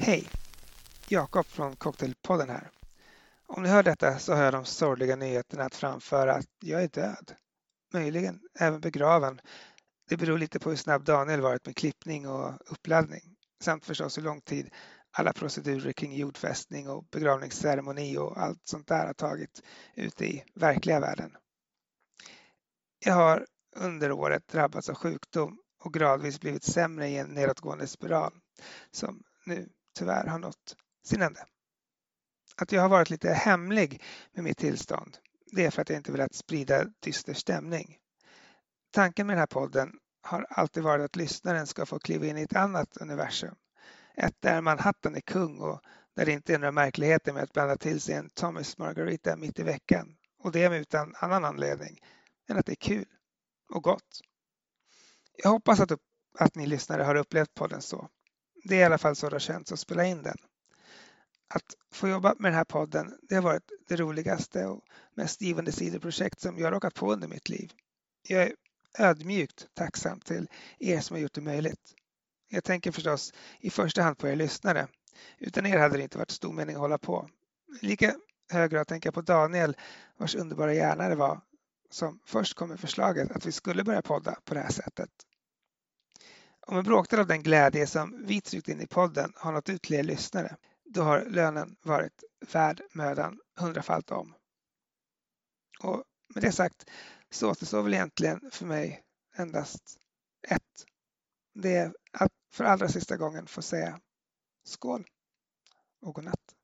Hej! Jakob från Cocktailpodden här. Om ni hör detta så har jag de sorgliga nyheterna att framföra att jag är död. Möjligen även begraven. Det beror lite på hur snabb Daniel varit med klippning och uppladdning. Samt förstås hur lång tid alla procedurer kring jordfästning och begravningsceremoni och allt sånt där har tagit ute i verkliga världen. Jag har under året drabbats av sjukdom och gradvis blivit sämre i en nedåtgående spiral som nu tyvärr har nått sin ände. Att jag har varit lite hemlig med mitt tillstånd, det är för att jag inte velat sprida dyster stämning. Tanken med den här podden har alltid varit att lyssnaren ska få kliva in i ett annat universum. Ett där Manhattan är kung och där det inte är några märkligheter med att blanda till sig en Thomas Margarita mitt i veckan. Och det utan annan anledning än att det är kul och gott. Jag hoppas att, att ni lyssnare har upplevt podden så. Det är i alla fall så det har känts att spela in den. Att få jobba med den här podden, det har varit det roligaste och mest givande sidoprojekt som jag råkat på under mitt liv. Jag är ödmjukt tacksam till er som har gjort det möjligt. Jag tänker förstås i första hand på er lyssnare. Utan er hade det inte varit stor mening att hålla på. Lika hög grad tänker jag på Daniel, vars underbara hjärna det var, som först kom med förslaget att vi skulle börja podda på det här sättet. Om en bråkdel av den glädje som vi tryckt in i podden har nått ut till er lyssnare, då har lönen varit värd mödan hundrafalt om. Och med det sagt så återstår väl egentligen för mig endast ett. Det är att för allra sista gången få säga skål och godnatt.